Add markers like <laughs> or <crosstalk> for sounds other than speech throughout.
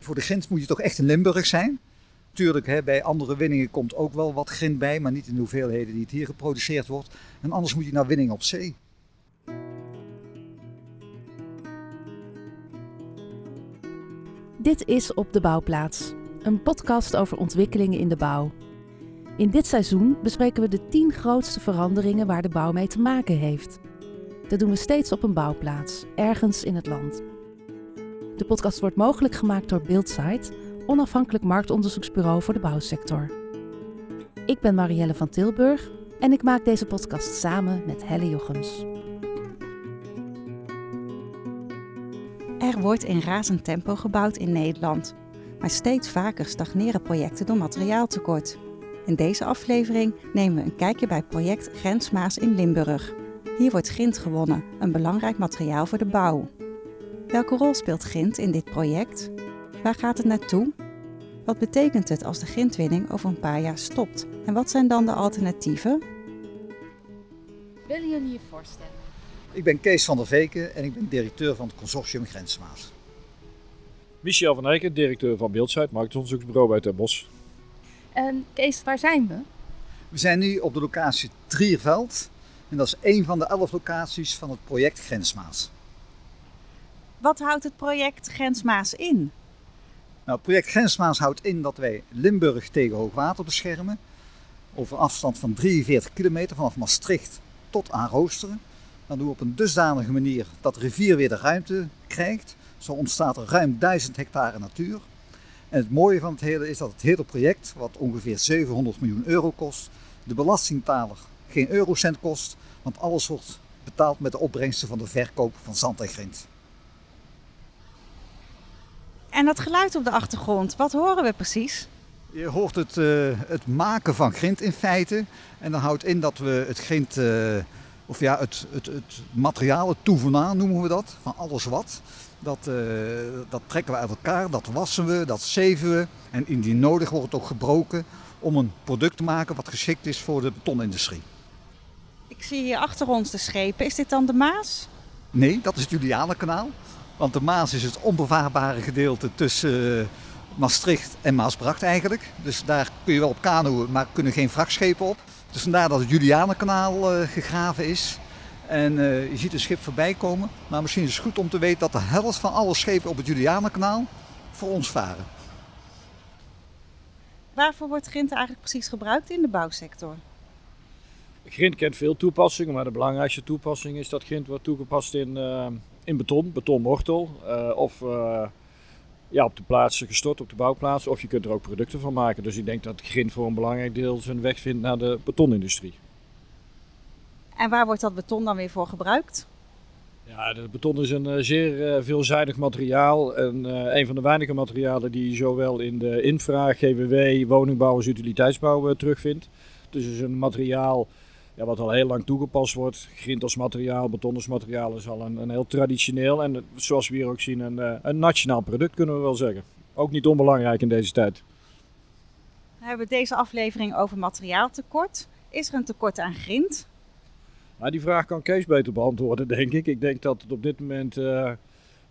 Voor de grind moet je toch echt in Limburg zijn. Tuurlijk, hè, bij andere winningen komt ook wel wat grind bij, maar niet in de hoeveelheden die het hier geproduceerd wordt. En anders moet je naar winning op zee. Dit is Op de Bouwplaats, een podcast over ontwikkelingen in de bouw. In dit seizoen bespreken we de 10 grootste veranderingen waar de bouw mee te maken heeft. Dat doen we steeds op een bouwplaats, ergens in het land. De podcast wordt mogelijk gemaakt door Buildsite, onafhankelijk marktonderzoeksbureau voor de bouwsector. Ik ben Marielle van Tilburg en ik maak deze podcast samen met Helle Jochems. Er wordt in razend tempo gebouwd in Nederland, maar steeds vaker stagneren projecten door materiaaltekort. In deze aflevering nemen we een kijkje bij project Grensmaas in Limburg. Hier wordt grind gewonnen, een belangrijk materiaal voor de bouw. Welke rol speelt grind in dit project? Waar gaat het naartoe? Wat betekent het als de grindwinning over een paar jaar stopt? En wat zijn dan de alternatieven? Willen jullie je voorstellen? Ik ben Kees van der Veken en ik ben directeur van het consortium Grensmaas. Michel van Eycken, directeur van Beeldsite, marktonderzoeksbureau bij Ten Bosch. En Kees, waar zijn we? We zijn nu op de locatie Trierveld en dat is een van de elf locaties van het project Grensmaas. Wat houdt het project Grensmaas in? Nou, het project Grensmaas houdt in dat wij Limburg tegen hoogwater beschermen. Over afstand van 43 kilometer vanaf Maastricht tot aan Roosteren. Dat doen we op een dusdanige manier dat de rivier weer de ruimte krijgt. Zo ontstaat er ruim 1000 hectare natuur. En het mooie van het hele is dat het hele project, wat ongeveer 700 miljoen euro kost, de belastingtaler geen eurocent kost, want alles wordt betaald met de opbrengsten van de verkoop van zand en grind. En dat geluid op de achtergrond, wat horen we precies? Je hoort het, uh, het maken van grind in feite. En dat houdt in dat we het grind, uh, of ja, het, het, het materiaal, het toevenaan noemen we dat, van alles wat. Dat, uh, dat trekken we uit elkaar, dat wassen we, dat zeven we. En indien nodig wordt het ook gebroken om een product te maken wat geschikt is voor de betonindustrie. Ik zie hier achter ons de schepen. Is dit dan de Maas? Nee, dat is het Julianenkanaal. Want de Maas is het onbevaarbare gedeelte tussen Maastricht en Maasbracht eigenlijk. Dus daar kun je wel op kanoën, maar kunnen geen vrachtschepen op. Dus vandaar dat het Julianenkanaal uh, gegraven is. En uh, je ziet een schip voorbij komen. Maar misschien is het goed om te weten dat de helft van alle schepen op het Julianenkanaal voor ons varen. Waarvoor wordt grind eigenlijk precies gebruikt in de bouwsector? Grind kent veel toepassingen, maar de belangrijkste toepassing is dat grind wordt toegepast in, uh, in beton, betonmortel. Uh, of uh, ja, op de plaatsen gestort, op de bouwplaats. Of je kunt er ook producten van maken. Dus ik denk dat grind voor een belangrijk deel zijn weg vindt naar de betonindustrie. En waar wordt dat beton dan weer voor gebruikt? Ja, de beton is een zeer veelzijdig materiaal. En een van de weinige materialen die je zowel in de infra, GWW, woningbouw als utiliteitsbouw terugvindt. Dus het is een materiaal ja, wat al heel lang toegepast wordt. Grind als materiaal, beton als materiaal is al een, een heel traditioneel en zoals we hier ook zien een, een nationaal product kunnen we wel zeggen. Ook niet onbelangrijk in deze tijd. We hebben deze aflevering over materiaaltekort. Is er een tekort aan grind? Nou, die vraag kan Kees beter beantwoorden, denk ik. Ik denk dat het op dit moment uh,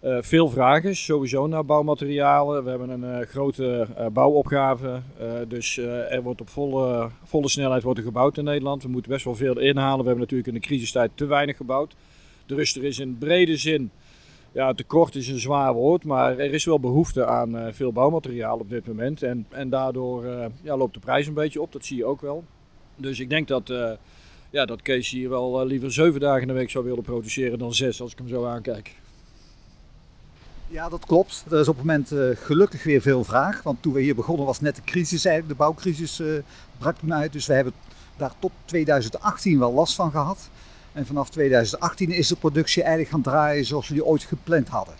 uh, veel vraag is, sowieso naar bouwmaterialen. We hebben een uh, grote bouwopgave, dus er wordt op volle, volle snelheid wordt er gebouwd in Nederland. We moeten best wel veel inhalen. We hebben natuurlijk in de crisistijd te weinig gebouwd. Dus er is in brede zin, ja tekort is een zwaar woord, maar er is wel behoefte aan veel bouwmateriaal op dit moment. En, en daardoor ja, loopt de prijs een beetje op, dat zie je ook wel. Dus ik denk dat ja, dat Kees hier wel liever zeven dagen in de week zou willen produceren dan zes, als ik hem zo aankijk. Ja, dat klopt. Er is op het moment uh, gelukkig weer veel vraag. Want toen we hier begonnen was net de crisis, eigenlijk. de bouwcrisis uh, brak toen uit. Dus we hebben daar tot 2018 wel last van gehad. En vanaf 2018 is de productie eigenlijk gaan draaien zoals we die ooit gepland hadden.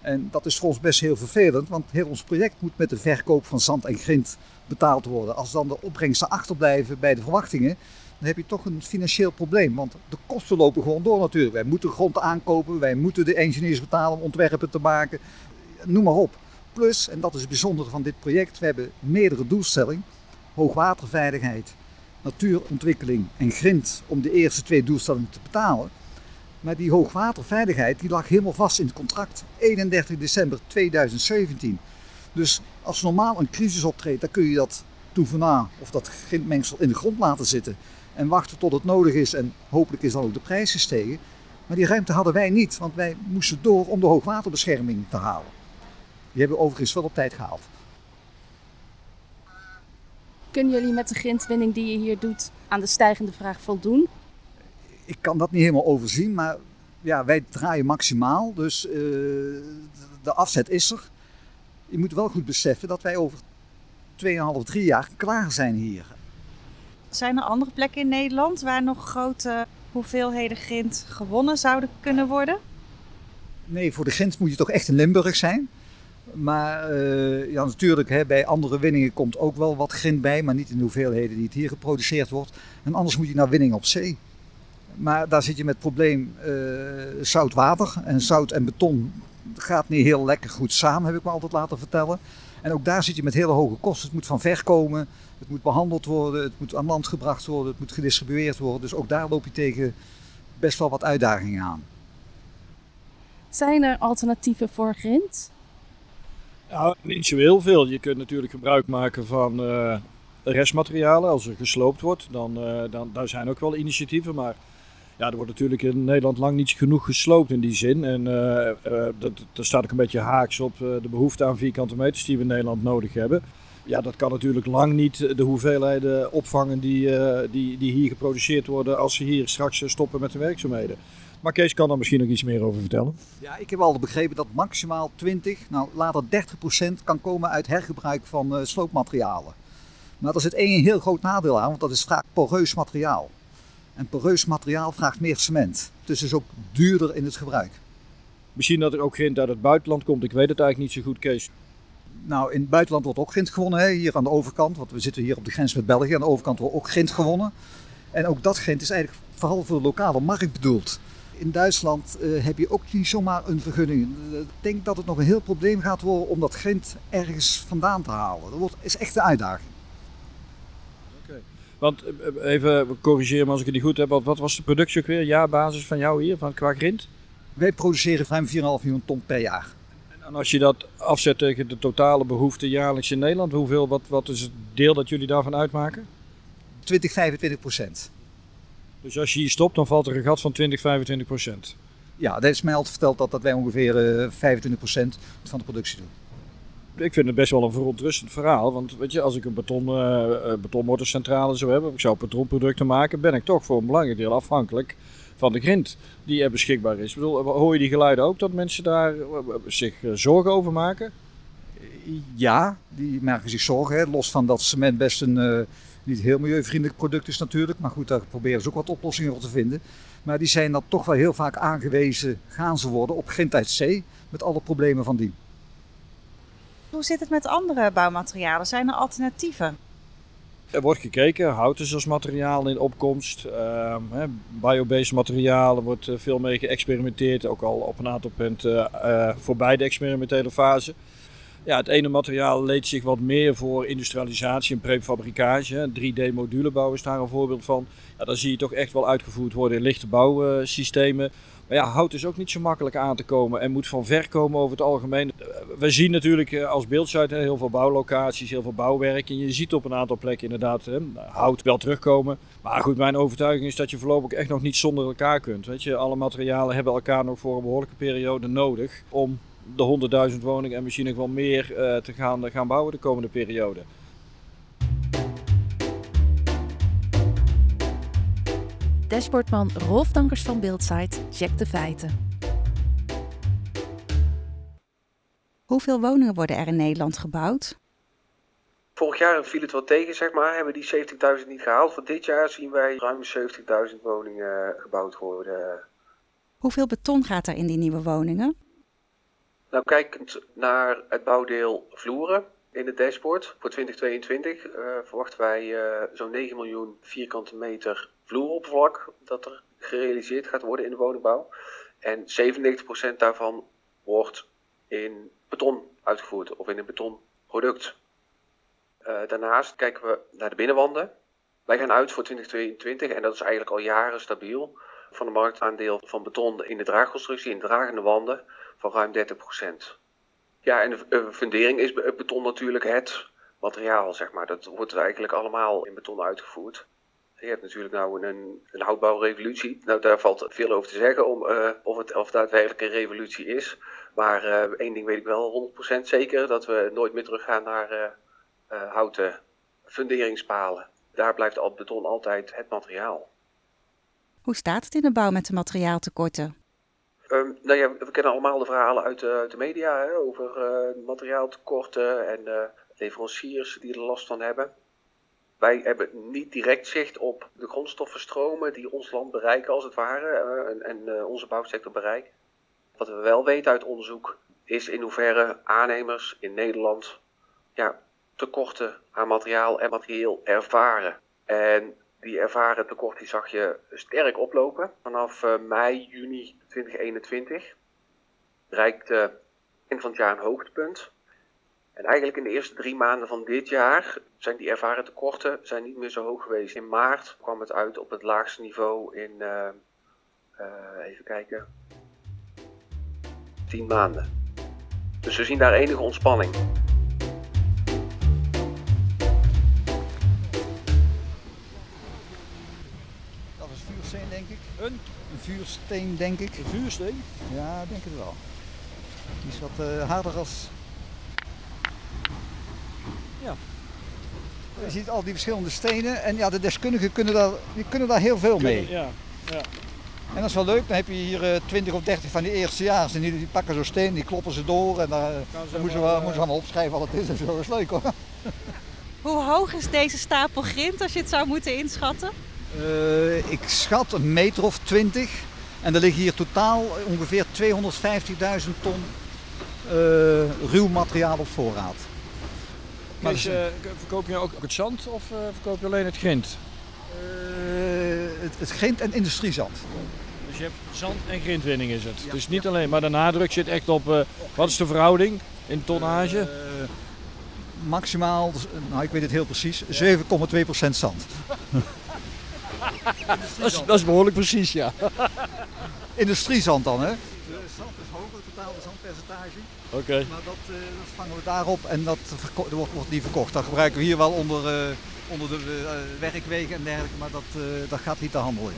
En dat is voor ons best heel vervelend, want heel ons project moet met de verkoop van zand en grind betaald worden. Als dan de opbrengsten achterblijven bij de verwachtingen, dan heb je toch een financieel probleem. Want de kosten lopen gewoon door natuurlijk. Wij moeten grond aankopen, wij moeten de engineers betalen om ontwerpen te maken. Noem maar op. Plus, en dat is het bijzondere van dit project, we hebben meerdere doelstellingen. Hoogwaterveiligheid, natuurontwikkeling en grind om de eerste twee doelstellingen te betalen. Maar die hoogwaterveiligheid die lag helemaal vast in het contract. 31 december 2017. Dus als normaal een crisis optreedt, dan kun je dat toevenaan of dat grindmengsel in de grond laten zitten. En wachten tot het nodig is en hopelijk is dan ook de prijs gestegen. Maar die ruimte hadden wij niet, want wij moesten door om de hoogwaterbescherming te halen. Die hebben we overigens wel op tijd gehaald. Kunnen jullie met de grindwinning die je hier doet aan de stijgende vraag voldoen? Ik kan dat niet helemaal overzien, maar ja, wij draaien maximaal. Dus uh, de afzet is er. Je moet wel goed beseffen dat wij over 2,5, 3 jaar klaar zijn hier. Zijn er andere plekken in Nederland waar nog grote hoeveelheden grind gewonnen zouden kunnen worden? Nee, voor de grind moet je toch echt in Limburg zijn. Maar uh, ja, natuurlijk, hè, bij andere winningen komt ook wel wat grind bij, maar niet in de hoeveelheden die het hier geproduceerd wordt. En anders moet je naar winning op zee. Maar daar zit je met het probleem uh, zout water. En zout en beton gaat niet heel lekker goed samen, heb ik me altijd laten vertellen. En ook daar zit je met hele hoge kosten. Het moet van ver komen, het moet behandeld worden, het moet aan land gebracht worden, het moet gedistribueerd worden. Dus ook daar loop je tegen best wel wat uitdagingen aan. Zijn er alternatieven voor grind? Nou, niet zo heel veel. Je kunt natuurlijk gebruik maken van uh, restmaterialen. Als er gesloopt wordt, dan, uh, dan daar zijn ook wel initiatieven. Maar ja, er wordt natuurlijk in Nederland lang niet genoeg gesloopt in die zin. En uh, dat, dat staat ook een beetje haaks op de behoefte aan vierkante meters die we in Nederland nodig hebben. Ja, dat kan natuurlijk lang niet de hoeveelheden opvangen die, die, die hier geproduceerd worden als ze hier straks stoppen met de werkzaamheden. Maar Kees kan daar misschien nog iets meer over vertellen. Ja, ik heb al begrepen dat maximaal 20, nou later 30% kan komen uit hergebruik van uh, sloopmaterialen. Maar er zit één heel groot nadeel aan, want dat is vaak poreus materiaal. En poreus materiaal vraagt meer cement. Dus is ook duurder in het gebruik. Misschien dat er ook grind uit het buitenland komt. Ik weet het eigenlijk niet zo goed, Kees. Nou, in het buitenland wordt ook grind gewonnen. Hè? Hier aan de overkant, want we zitten hier op de grens met België. Aan de overkant wordt ook grind gewonnen. En ook dat grind is eigenlijk vooral voor de lokale markt bedoeld. In Duitsland uh, heb je ook niet zomaar een vergunning. Ik denk dat het nog een heel probleem gaat worden om dat grind ergens vandaan te halen. Dat wordt, is echt een uitdaging. Want eh, even corrigeer me als ik het niet goed heb. Wat was de productie ook weer? Jaarbasis van jou hier van, qua grind? Wij produceren ruim 4,5 miljoen ton per jaar. En als je dat afzet tegen de totale behoefte jaarlijks in Nederland, hoeveel, wat, wat is het deel dat jullie daarvan uitmaken? 20, 25 procent. Dus als je hier stopt, dan valt er een gat van 20, 25 procent. Ja, dat is mij altijd verteld dat, dat wij ongeveer uh, 25 procent van de productie doen. Ik vind het best wel een verontrustend verhaal. Want weet je, als ik een beton, uh, betonmotorcentrale zou hebben, of ik zou betonproducten maken, ben ik toch voor een belangrijk deel afhankelijk van de grind die er beschikbaar is. Ik bedoel, hoor je die geluiden ook dat mensen daar zich zorgen over maken? Ja, die maken zich zorgen. Los van dat cement best een niet heel milieuvriendelijk product is natuurlijk. Maar goed, daar proberen ze ook wat oplossingen voor te vinden. Maar die zijn dan toch wel heel vaak aangewezen, gaan ze worden, op grind uit zee. Met alle problemen van die. Hoe zit het met andere bouwmaterialen? Zijn er alternatieven? Er wordt gekeken, hout is als materiaal in opkomst. Uh, biobased materialen wordt veel mee geëxperimenteerd, ook al op een aantal punten uh, voorbij de experimentele fase. Ja, het ene materiaal leed zich wat meer voor industrialisatie en prefabricage. 3D-modulebouw is daar een voorbeeld van. Ja, daar zie je toch echt wel uitgevoerd worden in lichte bouwsystemen. Maar ja, hout is ook niet zo makkelijk aan te komen en moet van ver komen over het algemeen. We zien natuurlijk als beeldsite heel veel bouwlocaties, heel veel bouwwerk. En je ziet op een aantal plekken inderdaad hout wel terugkomen. Maar goed, mijn overtuiging is dat je voorlopig echt nog niet zonder elkaar kunt. Weet je, alle materialen hebben elkaar nog voor een behoorlijke periode nodig om de 100.000 woningen en misschien nog wel meer uh, te gaan, gaan bouwen de komende periode. Dashboardman Rolf Dankers van Beeldsite checkt de feiten. Hoeveel woningen worden er in Nederland gebouwd? Vorig jaar viel het wel tegen, zeg maar. Hebben die 70.000 niet gehaald. Voor dit jaar zien wij ruim 70.000 woningen gebouwd worden. Hoeveel beton gaat er in die nieuwe woningen? Nou, kijkend naar het bouwdeel vloeren in het dashboard voor 2022 uh, verwachten wij uh, zo'n 9 miljoen vierkante meter vloeroppervlak dat er gerealiseerd gaat worden in de woningbouw. En 97% daarvan wordt in beton uitgevoerd of in een betonproduct. Uh, daarnaast kijken we naar de binnenwanden. Wij gaan uit voor 2022 en dat is eigenlijk al jaren stabiel van de marktaandeel van beton in de draagconstructie, in dragende wanden, van ruim 30%. Ja, en de fundering is beton natuurlijk het materiaal, zeg maar. Dat wordt eigenlijk allemaal in beton uitgevoerd. Je hebt natuurlijk nou een, een houtbouwrevolutie. Nou, daar valt veel over te zeggen om, uh, of, het, of daadwerkelijk een revolutie is. Maar uh, één ding weet ik wel 100% zeker: dat we nooit meer teruggaan naar houten funderingspalen. Daar blijft al beton altijd het materiaal. Hoe staat het in de bouw met de materiaaltekorten? Um, nou ja, we kennen allemaal de verhalen uit de, media hè, over materiaaltekorten en leveranciers die er last van hebben. Wij hebben niet direct zicht op de grondstoffenstromen die ons land bereiken, als het ware, eh, en, en eh, onze bouwsector bereiken. Wat we wel weten uit onderzoek is in hoeverre aannemers in Nederland ja, tekorten aan materiaal en materieel ervaren. En die ervaren tekort die zag je sterk oplopen. Vanaf uh, mei, juni 2021 bereikte eind van het jaar een hoogtepunt. En eigenlijk in de eerste drie maanden van dit jaar zijn die ervaren tekorten zijn niet meer zo hoog geweest. In maart kwam het uit op het laagste niveau in, uh, uh, even kijken, 10 maanden. Dus we zien daar enige ontspanning. Een? Een vuursteen, denk ik. Een vuursteen? Ja, denk het wel. Die is wat uh, harder als ja. Je ziet al die verschillende stenen en ja, de deskundigen kunnen daar, die kunnen daar heel veel mee. Ja, ja. En dat is wel leuk, dan heb je hier uh, 20 of 30 van die eerstejaars en die, die pakken zo'n steen, die kloppen ze door en daar, dan moeten we, moeten we allemaal opschrijven wat het is en zo. Dat is leuk hoor. Hoe hoog is deze stapel grind als je het zou moeten inschatten? Uh, ik schat een meter of 20 en er liggen hier totaal ongeveer 250.000 ton uh, ruw materiaal op voorraad. Uh, verkoop je ook het zand of verkoop je alleen het grind? Het, het, grind en industriezand. Dus je hebt zand en grindwinning is het. Ja, dus niet ja. alleen, maar de nadruk zit echt op, wat is de verhouding in tonnage? maximaal, nou ik weet het heel precies, 7,2% zand. <laughs> <laughs> dat, is, dat is behoorlijk precies, ja. <laughs> Industriezand dan, hè? De zand is hoger, totaal de zandpercentage. Oké. Okay. Maar dat, uh, dat, vangen we daarop en dat wordt, wordt niet verkocht. Dat gebruiken we hier wel onder, uh, onder de uh, werkwegen en dergelijke, maar dat, dat gaat niet de handel in.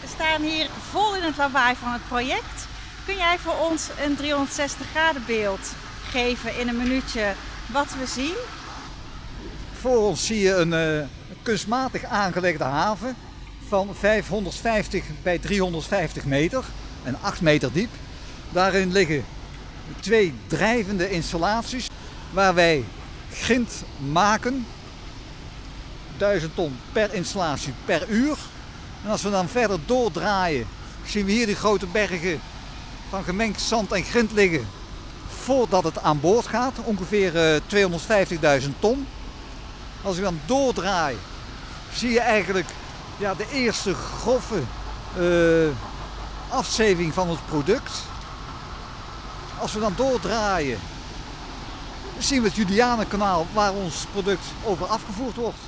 We staan hier vol in het lawaai van het project. Kun jij voor ons een 360 graden beeld in een minuutje wat we zien? Voor ons zie je een, een kunstmatig aangelegde haven van 550 bij 350 meter en 8 meter diep. Daarin liggen twee drijvende installaties waar wij grind maken. 1000 ton per installatie per uur. En als we dan verder doordraaien, zien we hier die grote bergen van gemengd zand en grind liggen voordat het aan boord gaat. Ongeveer 250.000 ton. Als ik dan doordraai, zie je eigenlijk ja, de eerste grove uh, afzeving van het product. Als we dan doordraaien, zien we het Julianenkanaal waar ons product over afgevoerd wordt.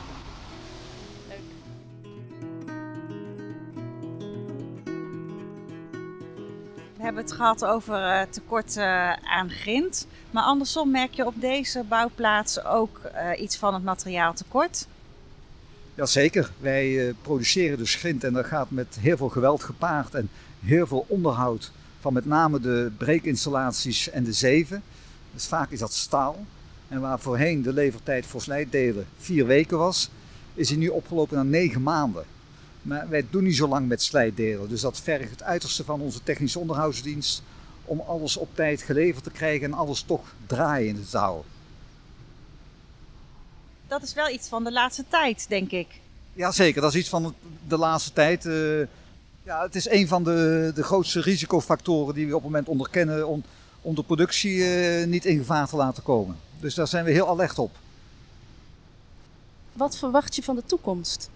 We hebben het gehad over uh, tekort uh, aan grind. Maar andersom merk je op deze bouwplaats ook uh, iets van het materiaaltekort. Jazeker, wij produceren dus grind en dat gaat met heel veel geweld gepaard en heel veel onderhoud van met name de breekinstallaties en de zeven. Dus vaak is dat staal. En waar voorheen de levertijd voor slijdelen vier weken was, is die nu opgelopen naar negen maanden. Maar wij doen niet zo lang met slijdelen, dus dat vergt het uiterste van onze technische onderhoudsdienst om alles op tijd geleverd te krijgen en alles toch draaien te houden dat is wel iets van de laatste tijd, denk ik. Jazeker, dat is iets van de laatste tijd. Uh, ja, het is een van de, de grootste risicofactoren die we op het moment onderkennen om, om de productie uh, niet in gevaar te laten komen. Dus daar zijn we heel alert op. Wat verwacht je van de toekomst?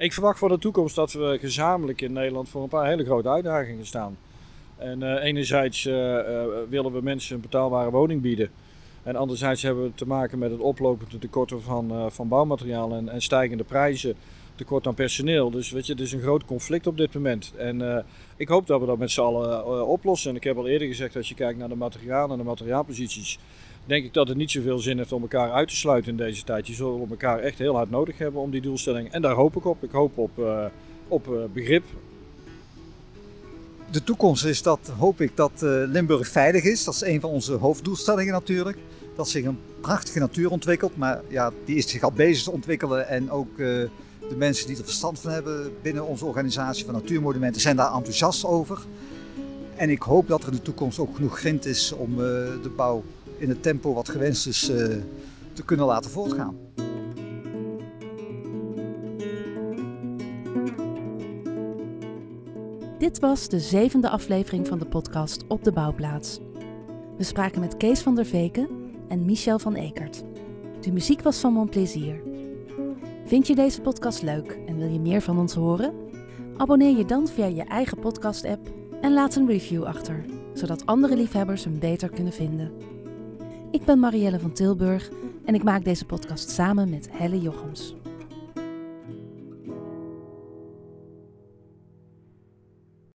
Ik verwacht voor de toekomst dat we gezamenlijk in Nederland voor een paar hele grote uitdagingen staan. En uh, enerzijds willen we mensen een betaalbare woning bieden. En anderzijds hebben we te maken met het oplopende tekorten van, van bouwmaterialen en, en, stijgende prijzen, tekort aan personeel. Dus weet je, het is een groot conflict op dit moment. En ik hoop dat we dat met z'n allen oplossen. En ik heb al eerder gezegd, als je kijkt naar de materialen en de materiaalposities, denk ik dat het niet zoveel zin heeft om elkaar uit te sluiten in deze tijd. Je zult elkaar echt heel hard nodig hebben om die doelstelling. En daar hoop ik op. Ik hoop op, op begrip de toekomst is dat, hoop ik, dat uh, Limburg veilig is. Dat is een van onze hoofddoelstellingen natuurlijk. Dat zich een prachtige natuur ontwikkelt, maar ja, die is zich al bezig te ontwikkelen. En ook de mensen die er verstand van hebben binnen onze organisatie van Natuurmonumenten zijn daar enthousiast over. En ik hoop dat er in de toekomst ook genoeg grind is om de bouw in het tempo wat gewenst is te kunnen laten voortgaan. Dit was de zevende aflevering van de podcast Op de Bouwplaats. We spraken met Kees van der Veken en Michel van Ekert. De muziek was van Mon Plezier. Vind je deze podcast leuk en wil je meer van ons horen? Abonneer je dan via je eigen podcast-app en laat een review achter, zodat andere liefhebbers hem beter kunnen vinden. Ik ben Marielle van Tilburg en ik maak deze podcast samen met Helle Jochems.